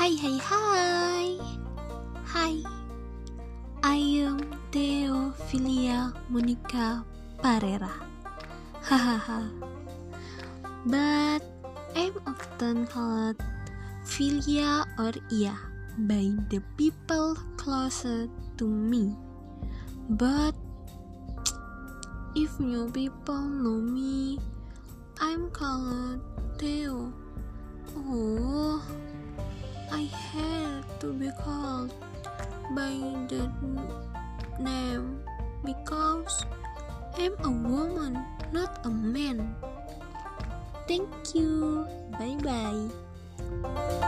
Hai hai hai Hai I am Theophilia Monica Parera Hahaha. But I'm often called Philia or Ia by the people closer to me. But if new people know me I'm called Theo. Oh to be called by the name because I'm a woman, not a man. Thank you. Bye bye.